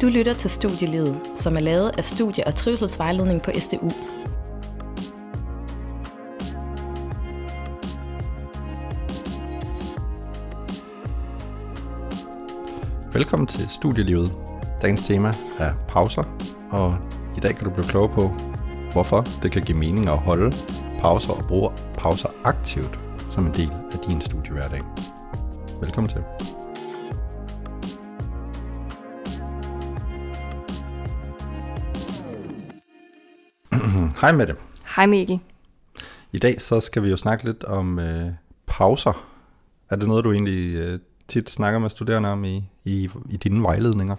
Du lytter til Studielivet, som er lavet af Studie- og Trivselsvejledning på SDU. Velkommen til Studielivet. Dagens tema er pauser, og i dag kan du blive klogere på, hvorfor det kan give mening at holde pauser og bruge pauser aktivt som en del af din studiehverdag. Velkommen til. Hej med det. Hej Mikkel. I dag så skal vi jo snakke lidt om øh, pauser. Er det noget, du egentlig øh, tit snakker med studerende om i, i, i dine vejledninger?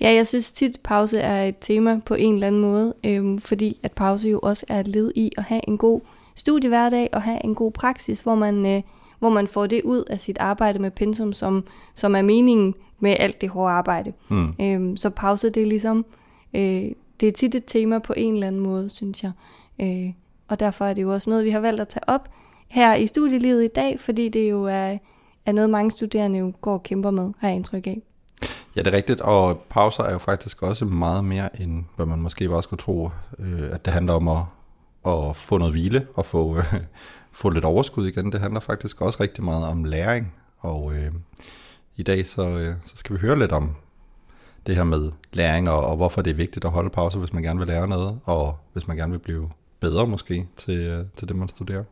Ja, jeg synes tit, pause er et tema på en eller anden måde, øhm, fordi at pause jo også er et led i at have en god studiehverdag og have en god praksis, hvor man, øh, hvor man får det ud af sit arbejde med pensum, som, som er meningen med alt det hårde arbejde. Mm. Øhm, så pause, det er ligesom, øh, det er tit et tema på en eller anden måde, synes jeg. Øh, og derfor er det jo også noget, vi har valgt at tage op her i studielivet i dag, fordi det jo er, er noget, mange studerende jo går og kæmper med, har jeg indtryk af. Ja, det er rigtigt, og pauser er jo faktisk også meget mere end, hvad man måske bare skulle tro, øh, at det handler om at, at få noget hvile og få, øh, få lidt overskud igen. Det handler faktisk også rigtig meget om læring, og øh, i dag så, øh, så skal vi høre lidt om det her med læring, og, og hvorfor det er vigtigt at holde pause, hvis man gerne vil lære noget, og hvis man gerne vil blive bedre måske til, øh, til det, man studerer.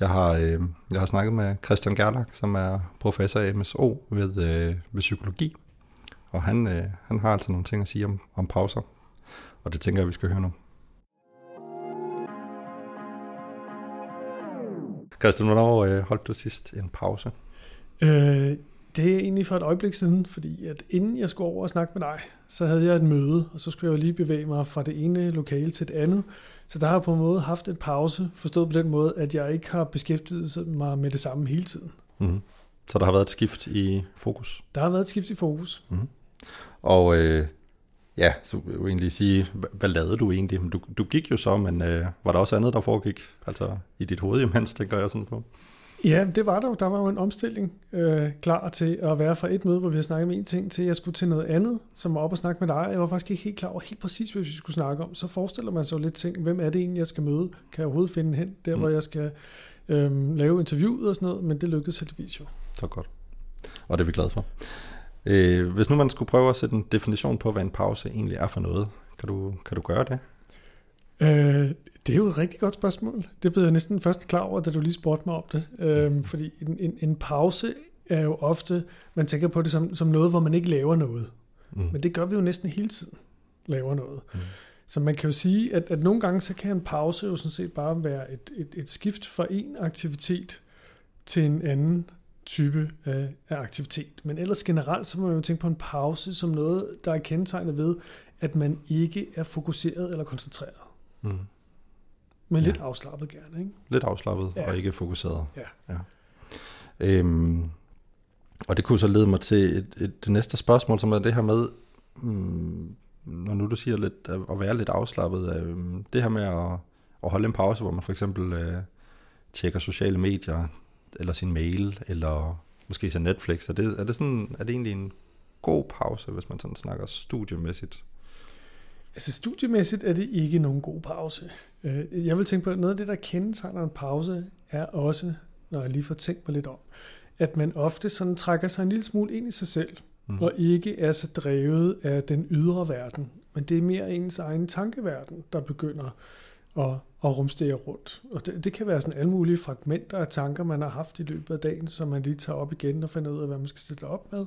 Jeg har, øh, jeg har snakket med Christian Gerlach, som er professor i MSO ved, øh, ved psykologi, og han, øh, han har altså nogle ting at sige om, om pauser, og det tænker jeg, vi skal høre nu. Christian, hvornår øh, holdt du sidst en pause? Øh, det er egentlig for et øjeblik siden, fordi at inden jeg skulle over og snakke med dig, så havde jeg et møde, og så skulle jeg jo lige bevæge mig fra det ene lokale til et andet. Så der har jeg på en måde haft en pause, forstået på den måde, at jeg ikke har beskæftiget mig med det samme hele tiden. Mm-hmm. Så der har været et skift i fokus? Der har været et skift i fokus. Mm-hmm. Og øh, ja, så vil jeg egentlig sige, hvad, lavede du egentlig? Du, du gik jo så, men øh, var der også andet, der foregik altså i dit hoved imens, tænker jeg sådan på? Ja, det var der Der var jo en omstilling øh, klar til at være fra et møde, hvor vi har snakket om en ting, til at jeg skulle til noget andet, som var op og snakke med dig. Jeg var faktisk ikke helt klar over helt præcis, hvad vi skulle snakke om. Så forestiller man sig jo lidt ting, hvem er det egentlig, jeg skal møde? Kan jeg overhovedet finde hen, der mm. hvor jeg skal øh, lave interviewet og sådan noget? Men det lykkedes heldigvis jo. Det var godt. Og det er vi glade for. Øh, hvis nu man skulle prøve at sætte en definition på, hvad en pause egentlig er for noget, kan du, kan du gøre det? Øh, det er jo et rigtig godt spørgsmål. Det blev jeg næsten først klar over, da du lige spurgte mig om det. Øhm, fordi en, en, en pause er jo ofte, man tænker på det som, som noget, hvor man ikke laver noget. Mm. Men det gør vi jo næsten hele tiden, laver noget. Mm. Så man kan jo sige, at, at nogle gange så kan en pause jo sådan set bare være et, et, et skift fra en aktivitet til en anden type af, af aktivitet. Men ellers generelt, så må man jo tænke på en pause som noget, der er kendetegnet ved, at man ikke er fokuseret eller koncentreret. Mm. Men lidt ja. afslappet gerne, ikke? Lidt afslappet ja. og ikke fokuseret. Ja. ja. Øhm, og det kunne så lede mig til et, et, det næste spørgsmål, som er det her med, mm, når nu du siger lidt, at være lidt afslappet, øh, det her med at, at holde en pause, hvor man for eksempel øh, tjekker sociale medier, eller sin mail, eller måske ser Netflix, er det, er det, sådan, er det egentlig en god pause, hvis man sådan snakker studiemæssigt? Altså studiemæssigt er det ikke nogen god pause. Øh, jeg vil tænke på, at noget af det, der kendetegner en pause, er også, når jeg lige får tænkt mig lidt om, at man ofte sådan trækker sig en lille smule ind i sig selv, mm. og ikke er så drevet af den ydre verden, men det er mere ens egen tankeverden, der begynder at, at rumstere rundt. Og det, det kan være sådan alle mulige fragmenter af tanker, man har haft i løbet af dagen, som man lige tager op igen og finder ud af, hvad man skal stille op med.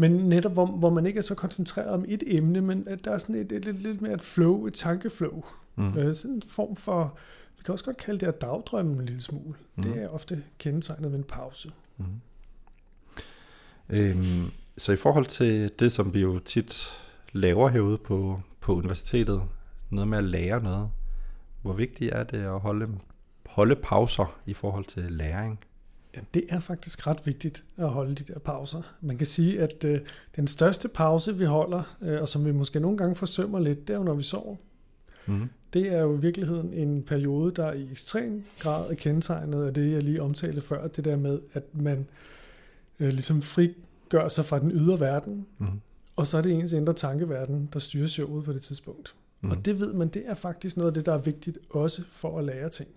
Men netop hvor, hvor man ikke er så koncentreret om et emne, men at der er sådan et, et, et lidt mere et flow, et tankeflow. Mm. Øh, sådan en form for, vi kan også godt kalde det at dagdrømme en lille smule. Mm. Det er ofte kendetegnet ved en pause. Mm. Øhm, så i forhold til det, som vi jo tit laver herude på, på universitetet, noget med at lære noget, hvor vigtigt er det at holde, holde pauser i forhold til læring? Ja, det er faktisk ret vigtigt at holde de der pauser. Man kan sige, at øh, den største pause, vi holder, øh, og som vi måske nogle gange forsømmer lidt, det er jo, når vi sover. Mm. Det er jo i virkeligheden en periode, der i ekstrem grad er kendetegnet af det, jeg lige omtalte før, det der med, at man øh, ligesom frigør sig fra den ydre verden, mm. og så er det ens indre tankeverden, der styrer showet på det tidspunkt. Mm. Mhm. Og det ved man, det er faktisk noget af det, der er vigtigt også for at lære ting.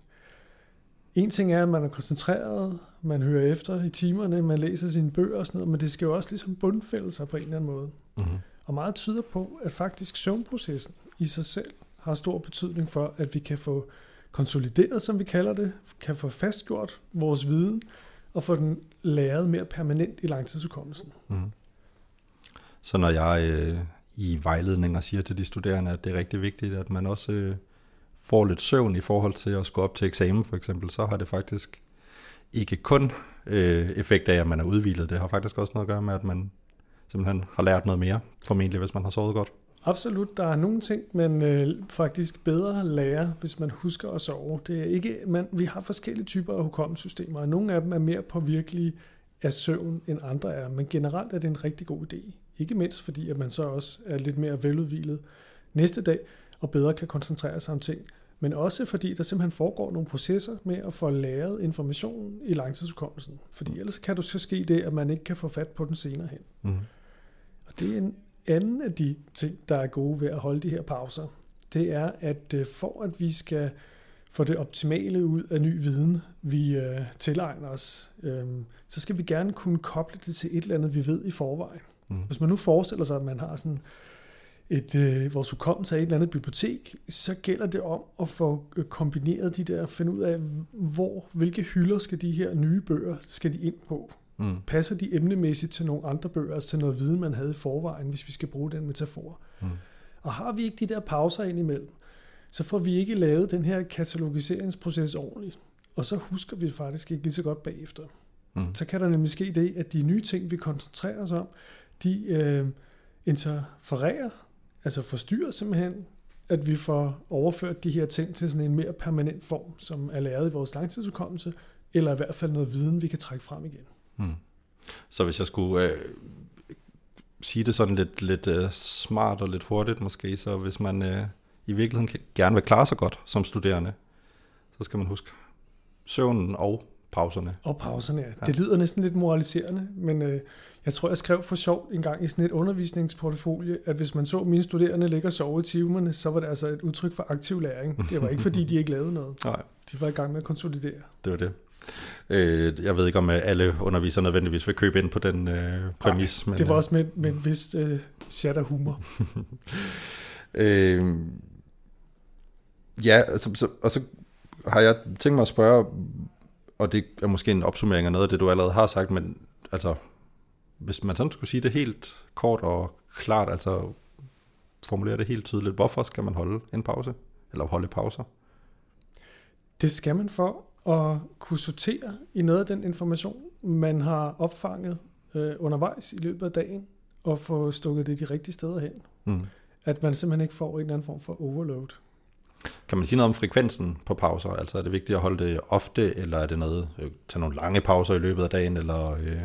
En ting er, at man er koncentreret, man hører efter i timerne, man læser sine bøger og sådan noget, men det skal jo også ligesom bundfælde sig på en eller anden måde. Mm-hmm. Og meget tyder på, at faktisk søvnprocessen i sig selv har stor betydning for, at vi kan få konsolideret, som vi kalder det, kan få fastgjort vores viden, og få den læret mere permanent i langtidsudkommelsen. Mm. Så når jeg øh, i vejledninger siger til de studerende, at det er rigtig vigtigt, at man også øh, får lidt søvn i forhold til at skulle op til eksamen for eksempel, så har det faktisk ikke kun øh, effekt af, at man er udvilet. Det har faktisk også noget at gøre med, at man simpelthen har lært noget mere, formentlig hvis man har sovet godt. Absolut, der er nogle ting, man øh, faktisk bedre lærer, hvis man husker at sove. Det er ikke, man, vi har forskellige typer af hukommelsessystemer, og nogle af dem er mere påvirkelige af søvn, end andre er. Men generelt er det en rigtig god idé. Ikke mindst fordi, at man så også er lidt mere veludvilet næste dag, og bedre kan koncentrere sig om ting. Men også fordi der simpelthen foregår nogle processer med at få læret information i langtidshukommelsen. Fordi ellers kan du så ske det, at man ikke kan få fat på den senere hen. Mm. Og det er en anden af de ting, der er gode ved at holde de her pauser. Det er, at øh, for at vi skal få det optimale ud af ny viden, vi øh, tilegner os, øh, så skal vi gerne kunne koble det til et eller andet, vi ved i forvejen. Mm. Hvis man nu forestiller sig, at man har sådan et, øh, vores hukommelse af et eller andet bibliotek, så gælder det om at få øh, kombineret de der, finde ud af, hvor, hvilke hylder skal de her nye bøger, skal de ind på. Mm. Passer de emnemæssigt til nogle andre bøger, altså til noget viden, man havde i forvejen, hvis vi skal bruge den metafor. Mm. Og har vi ikke de der pauser ind imellem, så får vi ikke lavet den her katalogiseringsproces ordentligt. Og så husker vi faktisk ikke lige så godt bagefter. Mm. Så kan der nemlig ske det, at de nye ting, vi koncentrerer os om, de øh, interfererer, altså forstyrrer simpelthen, at vi får overført de her ting til sådan en mere permanent form, som er læret i vores langtidsudkommelse, eller i hvert fald noget viden, vi kan trække frem igen. Mm. Så hvis jeg skulle øh, sige det sådan lidt, lidt øh, smart og lidt hurtigt måske, så hvis man øh, i virkeligheden gerne vil klare sig godt som studerende, så skal man huske søvnen og pauserne. Og pauserne, ja. Ja. Det lyder næsten lidt moraliserende, men øh, jeg tror, jeg skrev for sjov en gang i sådan et undervisningsportefølje, at hvis man så mine studerende ligge og sove i timerne, så var det altså et udtryk for aktiv læring. Det var ikke, fordi de ikke lavede noget. Nej, De var i gang med at konsolidere. det var det. Øh, jeg ved ikke, om øh, alle undervisere nødvendigvis vil købe ind på den øh, præmis. men, Det var øh, også med, med en vis øh, chat af humor. Øh, ja, altså, så, og så har jeg tænkt mig at spørge, og det er måske en opsummering af noget af det, du allerede har sagt, men altså, hvis man sådan skulle sige det helt kort og klart, altså formulere det helt tydeligt, hvorfor skal man holde en pause? Eller holde pauser? Det skal man for at kunne sortere i noget af den information, man har opfanget øh, undervejs i løbet af dagen, og få stukket det de rigtige steder hen. Mm. At man simpelthen ikke får en eller anden form for overload. Kan man sige noget om frekvensen på pauser? Altså er det vigtigt at holde det ofte, eller er det noget, øh, tage nogle lange pauser i løbet af dagen, eller, øh,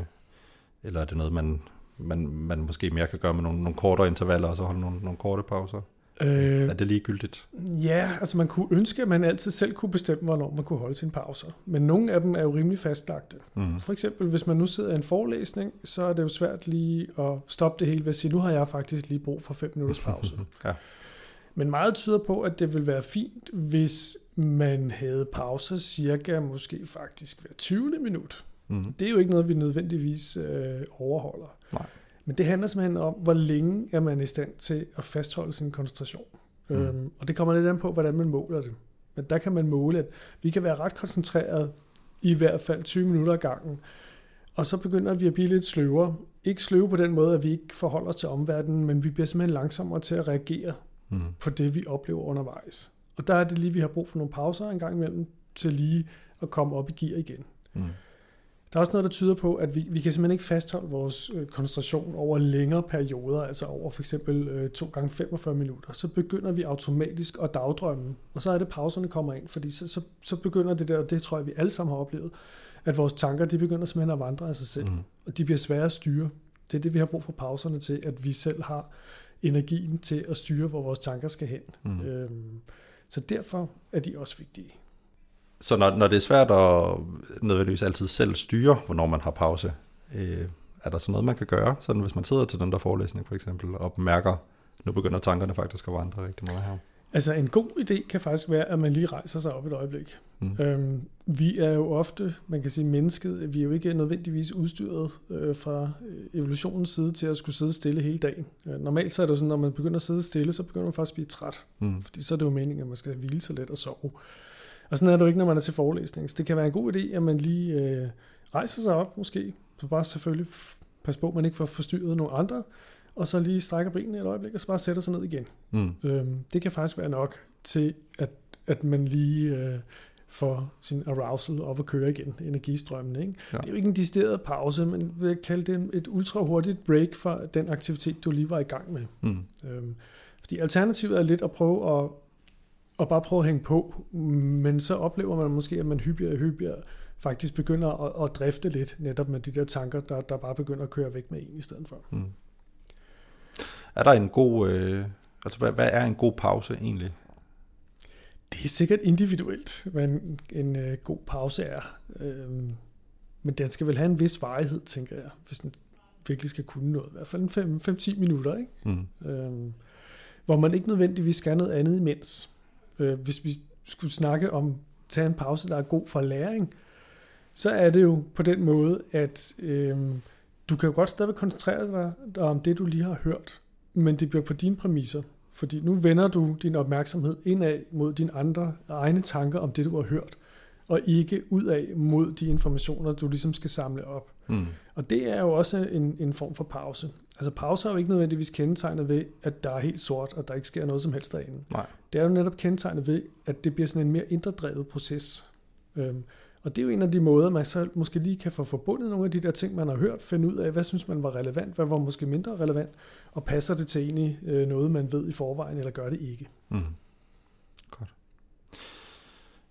eller er det noget, man, man, man måske mere kan gøre med nogle, nogle kortere intervaller, og så holde nogle, nogle korte pauser? Øh, Er det ligegyldigt? Ja, altså man kunne ønske, at man altid selv kunne bestemme, hvornår man kunne holde sine pauser. Men nogle af dem er jo rimelig fastlagte. Mm. For eksempel, hvis man nu sidder i en forelæsning, så er det jo svært lige at stoppe det hele ved at sige, nu har jeg faktisk lige brug for 5 minutters pause. Ja. Men meget tyder på, at det vil være fint, hvis man havde pauser cirka måske faktisk hver 20. minut. Mm. Det er jo ikke noget, vi nødvendigvis øh, overholder. Nej. Men det handler simpelthen om, hvor længe er man i stand til at fastholde sin koncentration. Mm. Øhm, og det kommer lidt an på, hvordan man måler det. Men der kan man måle, at vi kan være ret koncentreret i hvert fald 20 minutter ad gangen. Og så begynder vi at blive lidt sløvere. Ikke sløve på den måde, at vi ikke forholder os til omverdenen, men vi bliver simpelthen langsommere til at reagere Mm. på det, vi oplever undervejs. Og der er det lige, vi har brug for nogle pauser en gang imellem, til lige at komme op i gear igen. Mm. Der er også noget, der tyder på, at vi, vi kan simpelthen ikke fastholde vores øh, koncentration over længere perioder, altså over for eksempel øh, 2 gange 45 minutter. Så begynder vi automatisk at dagdrømme, og så er det pauserne kommer ind, fordi så, så, så begynder det der, og det tror jeg, vi alle sammen har oplevet, at vores tanker, de begynder simpelthen at vandre af sig selv, Mm. og de bliver svære at styre. Det er det, vi har brug for pauserne til, at vi selv har energien til at styre, hvor vores tanker skal hen. Mm. Øhm, så derfor er de også vigtige. Så når, når det er svært at nødvendigvis altid selv styre, hvornår man har pause, øh, er der så noget, man kan gøre, sådan hvis man sidder til den der forelæsning for eksempel, og mærker, nu begynder tankerne faktisk at vandre rigtig meget her? Altså en god idé kan faktisk være, at man lige rejser sig op et øjeblik. Mm. Øhm, vi er jo ofte, man kan sige mennesket, vi er jo ikke nødvendigvis udstyret øh, fra evolutionens side til at skulle sidde stille hele dagen. Øh, normalt så er det jo sådan, når man begynder at sidde stille, så begynder man faktisk at blive træt. Mm. Fordi så er det jo meningen, at man skal hvile sig lidt og sove. Og sådan er det jo ikke, når man er til forelæsning. Så det kan være en god idé, at man lige øh, rejser sig op måske. Så bare selvfølgelig pas på, at man ikke får forstyrret nogle andre og så lige strækker benene et øjeblik, og så bare sætter sig ned igen. Mm. Øhm, det kan faktisk være nok til, at, at man lige øh, får sin arousal op at køre igen, energistrømmen. Ikke? Ja. Det er jo ikke en decideret pause, men vil kalde det et ultra hurtigt break fra den aktivitet, du lige var i gang med. Mm. Øhm, fordi alternativet er lidt at prøve at, at bare prøve at hænge på, men så oplever man måske, at man hyppigere og hyppigere faktisk begynder at, at drifte lidt, netop med de der tanker, der, der bare begynder at køre væk med en i stedet for. Mm. Er der en god, øh, altså hvad, hvad er en god pause egentlig? Det er sikkert individuelt, hvad en, en øh, god pause er. Øhm, men den skal vel have en vis varighed, tænker jeg, hvis den virkelig skal kunne noget. I hvert fald 5-10 minutter, ikke? Mm. Øhm, hvor man ikke nødvendigvis skal noget andet imens. Øh, hvis vi skulle snakke om tage en pause, der er god for læring, så er det jo på den måde, at øh, du kan jo godt stadig koncentrere dig om det, du lige har hørt men det bliver på dine præmisser. Fordi nu vender du din opmærksomhed indad mod dine andre egne tanker om det, du har hørt, og ikke udad mod de informationer, du ligesom skal samle op. Mm. Og det er jo også en, en form for pause. Altså pause er jo ikke nødvendigvis kendetegnet ved, at der er helt sort, og der ikke sker noget som helst derinde. Nej. Det er jo netop kendetegnet ved, at det bliver sådan en mere inddrevet proces. Øhm, og det er jo en af de måder, man så måske lige kan få forbundet nogle af de der ting, man har hørt, finde ud af, hvad synes man var relevant, hvad var måske mindre relevant, og passer det til egentlig øh, noget, man ved i forvejen, eller gør det ikke. Mm. Godt.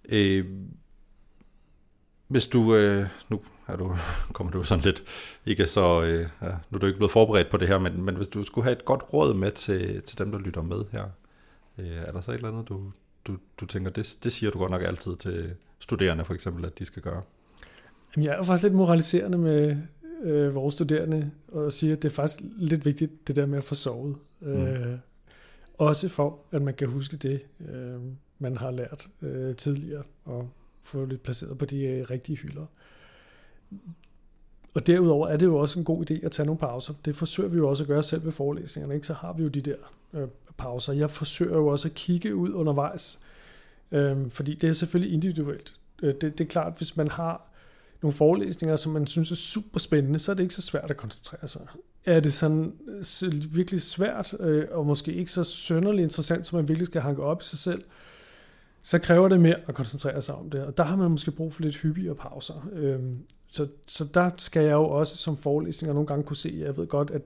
Øh, hvis du, øh, nu er du, kommer du sådan lidt, ikke så, øh, ja, nu er du ikke blevet forberedt på det her, men, men hvis du skulle have et godt råd med til, til dem, der lytter med her, øh, er der så et eller andet, du, du, du tænker, det, det siger du godt nok altid til studerende for eksempel, at de skal gøre? Jamen, jeg er faktisk lidt moraliserende med øh, vores studerende og siger, at det er faktisk lidt vigtigt, det der med at få sovet. Mm. Øh, også for, at man kan huske det, øh, man har lært øh, tidligere, og få lidt placeret på de øh, rigtige hylder. Og derudover er det jo også en god idé at tage nogle pauser. Det forsøger vi jo også at gøre selv ved forelæsningerne. Ikke? Så har vi jo de der øh, pauser. Jeg forsøger jo også at kigge ud undervejs, øh, fordi det er selvfølgelig individuelt. Øh, det, det er klart, hvis man har nogle forelæsninger, som man synes er super spændende, så er det ikke så svært at koncentrere sig. Er det sådan virkelig svært, øh, og måske ikke så sønderlig interessant, som man virkelig skal hanke op i sig selv, så kræver det mere at koncentrere sig om det. Og der har man måske brug for lidt hyppigere pauser. Øhm, så, så der skal jeg jo også som forelæsninger nogle gange kunne se, jeg ved godt, at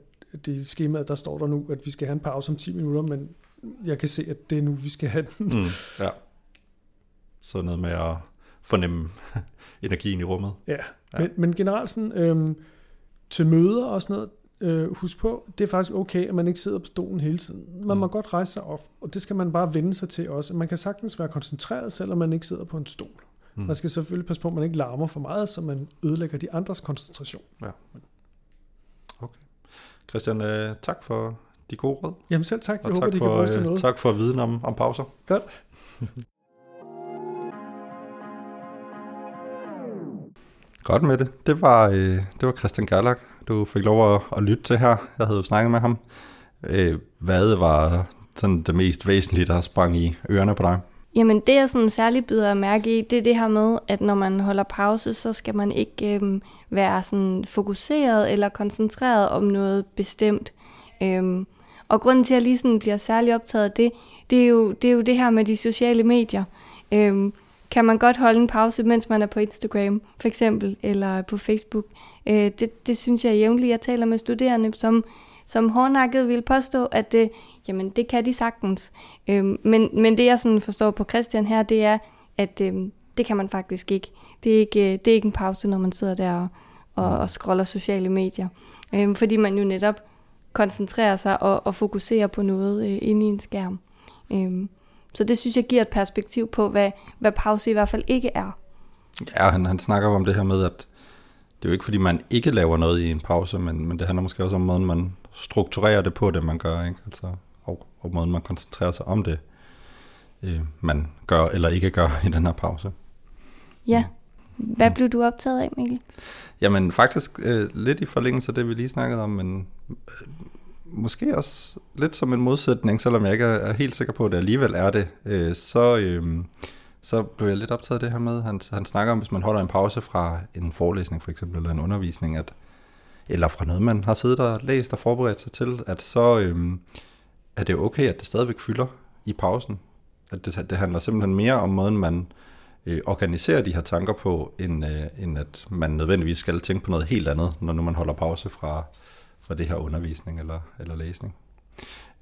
det i skemaet, der står der nu, at vi skal have en pause om 10 minutter, men jeg kan se, at det er nu, vi skal have den. Mm, ja. Så noget med at fornemme energien i rummet. Ja, ja. Men, men generelt sådan, øhm, til møder og sådan noget, øh, husk på, det er faktisk okay, at man ikke sidder på stolen hele tiden. Man mm. må godt rejse sig op, og det skal man bare vende sig til også. Man kan sagtens være koncentreret, selvom man ikke sidder på en stol. Mm. Man skal selvfølgelig passe på, at man ikke larmer for meget, så man ødelægger de andres koncentration. Ja. Okay. Christian, øh, tak for de gode råd. Jamen selv tak. Jeg og håber, tak de for, kan bruge til øh, noget. Tak for viden om, om pauser. Godt. Godt med det. Det var, øh, det var Christian Gerlach, du fik lov at, at lytte til her. Jeg havde jo snakket med ham. Øh, hvad var sådan det mest væsentlige, der sprang i ørerne på dig? Jamen det, jeg sådan særligt byder mærke i, det er det her med, at når man holder pause, så skal man ikke øhm, være sådan fokuseret eller koncentreret om noget bestemt. Øhm, og grunden til, at jeg lige sådan bliver særlig optaget af det, det er jo det, er jo det her med de sociale medier. Øhm, kan man godt holde en pause, mens man er på Instagram, for eksempel, eller på Facebook. Øh, det, det synes jeg jævnligt. Jeg taler med studerende, som, som hårdnakket vil påstå, at det, jamen, det kan de sagtens. Øh, men, men det, jeg sådan forstår på Christian her, det er, at øh, det kan man faktisk ikke. Det er ikke, øh, det er ikke en pause, når man sidder der og, og, og scroller sociale medier. Øh, fordi man jo netop koncentrerer sig og, og fokuserer på noget øh, inde i en skærm. Øh, så det synes jeg giver et perspektiv på, hvad, hvad pause i hvert fald ikke er. Ja, han, han snakker om det her med, at det er jo ikke fordi, man ikke laver noget i en pause, men, men det handler måske også om måden, man strukturerer det på, det man gør, ikke? Altså, og, og måden, man koncentrerer sig om det, øh, man gør eller ikke gør i den her pause. Ja. Hvad blev du optaget af, Mikkel? Jamen faktisk øh, lidt i forlængelse af det, vi lige snakkede om, men øh, måske også lidt som en modsætning, selvom jeg ikke er, helt sikker på, at det alligevel er det, øh, så, øh, så blev jeg lidt optaget af det her med, han, han snakker om, hvis man holder en pause fra en forelæsning for eksempel, eller en undervisning, at, eller fra noget, man har siddet og læst og forberedt sig til, at så øh, er det okay, at det stadigvæk fylder i pausen. At det, det handler simpelthen mere om måden, man øh, organiserer de her tanker på, end, øh, end at man nødvendigvis skal tænke på noget helt andet, når nu man holder pause fra, fra det her undervisning eller, eller læsning.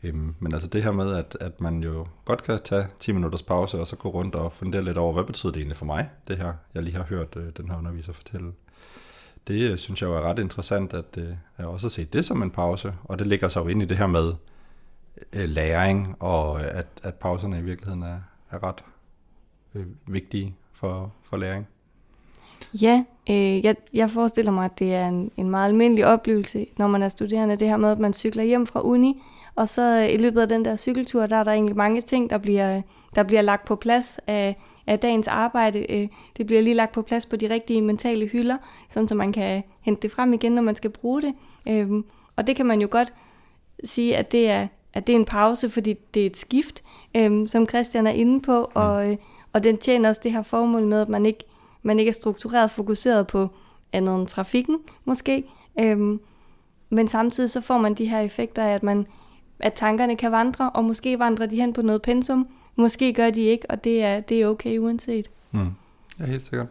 Øhm, men altså det her med, at, at man jo godt kan tage 10 minutters pause, og så gå rundt og fundere lidt over, hvad betyder det egentlig for mig, det her, jeg lige har hørt øh, den her underviser fortælle. Det øh, synes jeg jo er ret interessant, at øh, jeg også har set det som en pause, og det ligger så jo ind i det her med øh, læring, og øh, at, at pauserne i virkeligheden er, er ret øh, vigtige for, for læring. Ja, øh, jeg, jeg forestiller mig, at det er en, en meget almindelig oplevelse, når man er studerende, det her med, at man cykler hjem fra uni, og så i løbet af den der cykeltur, der er der egentlig mange ting, der bliver, der bliver lagt på plads af, af dagens arbejde. Øh, det bliver lige lagt på plads på de rigtige mentale hylder, sådan så man kan hente det frem igen, når man skal bruge det. Øh, og det kan man jo godt sige, at det er, at det er en pause, fordi det er et skift, øh, som Christian er inde på, og, øh, og den tjener også det her formål med, at man ikke, man ikke er struktureret fokuseret på andet end trafikken, måske. Øhm, men samtidig så får man de her effekter af, at, man, at tankerne kan vandre, og måske vandrer de hen på noget pensum, måske gør de ikke, og det er, det er okay uanset. Mm. Ja, helt sikkert.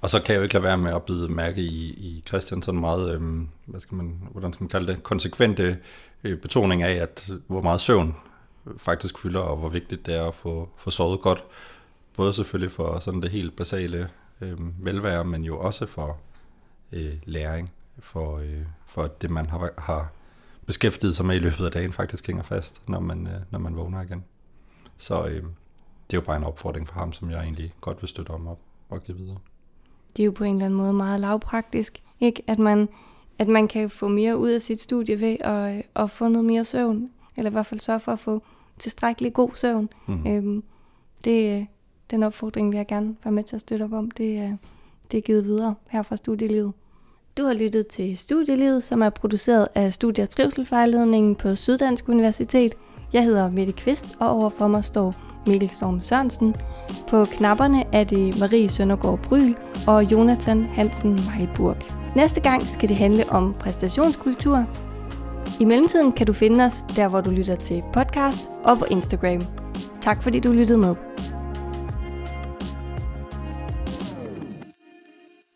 Og så kan jeg jo ikke lade være med at bide mærke i, i Christian sådan meget, øhm, hvad skal man, hvordan skal man kalde det, konsekvente øh, betoning af, at øh, hvor meget søvn øh, faktisk fylder, og hvor vigtigt det er at få, få sovet godt. Både selvfølgelig for sådan det helt basale øh, velvære, men jo også for øh, læring, for, øh, for det man har, har beskæftiget sig med i løbet af dagen faktisk hænger fast, når man, øh, når man vågner igen. Så øh, det er jo bare en opfordring for ham, som jeg egentlig godt vil støtte om op og give videre. Det er jo på en eller anden måde meget lavpraktisk, ikke? At man, at man kan få mere ud af sit studie ved at, at få noget mere søvn, eller i hvert fald sørge for at få tilstrækkelig god søvn. Mm. Øhm, det, den opfordring vil jeg gerne være med til at støtte op om. Det, øh, det er givet videre her fra Studielivet. Du har lyttet til Studielivet, som er produceret af Studie- og Trivselsvejledningen på Syddansk Universitet. Jeg hedder Mette Kvist, og overfor mig står Mikkel Storm Sørensen. På knapperne er det Marie Søndergaard Bryl og Jonathan Hansen Meilburg. Næste gang skal det handle om præstationskultur. I mellemtiden kan du finde os der, hvor du lytter til podcast og på Instagram. Tak fordi du lyttede med.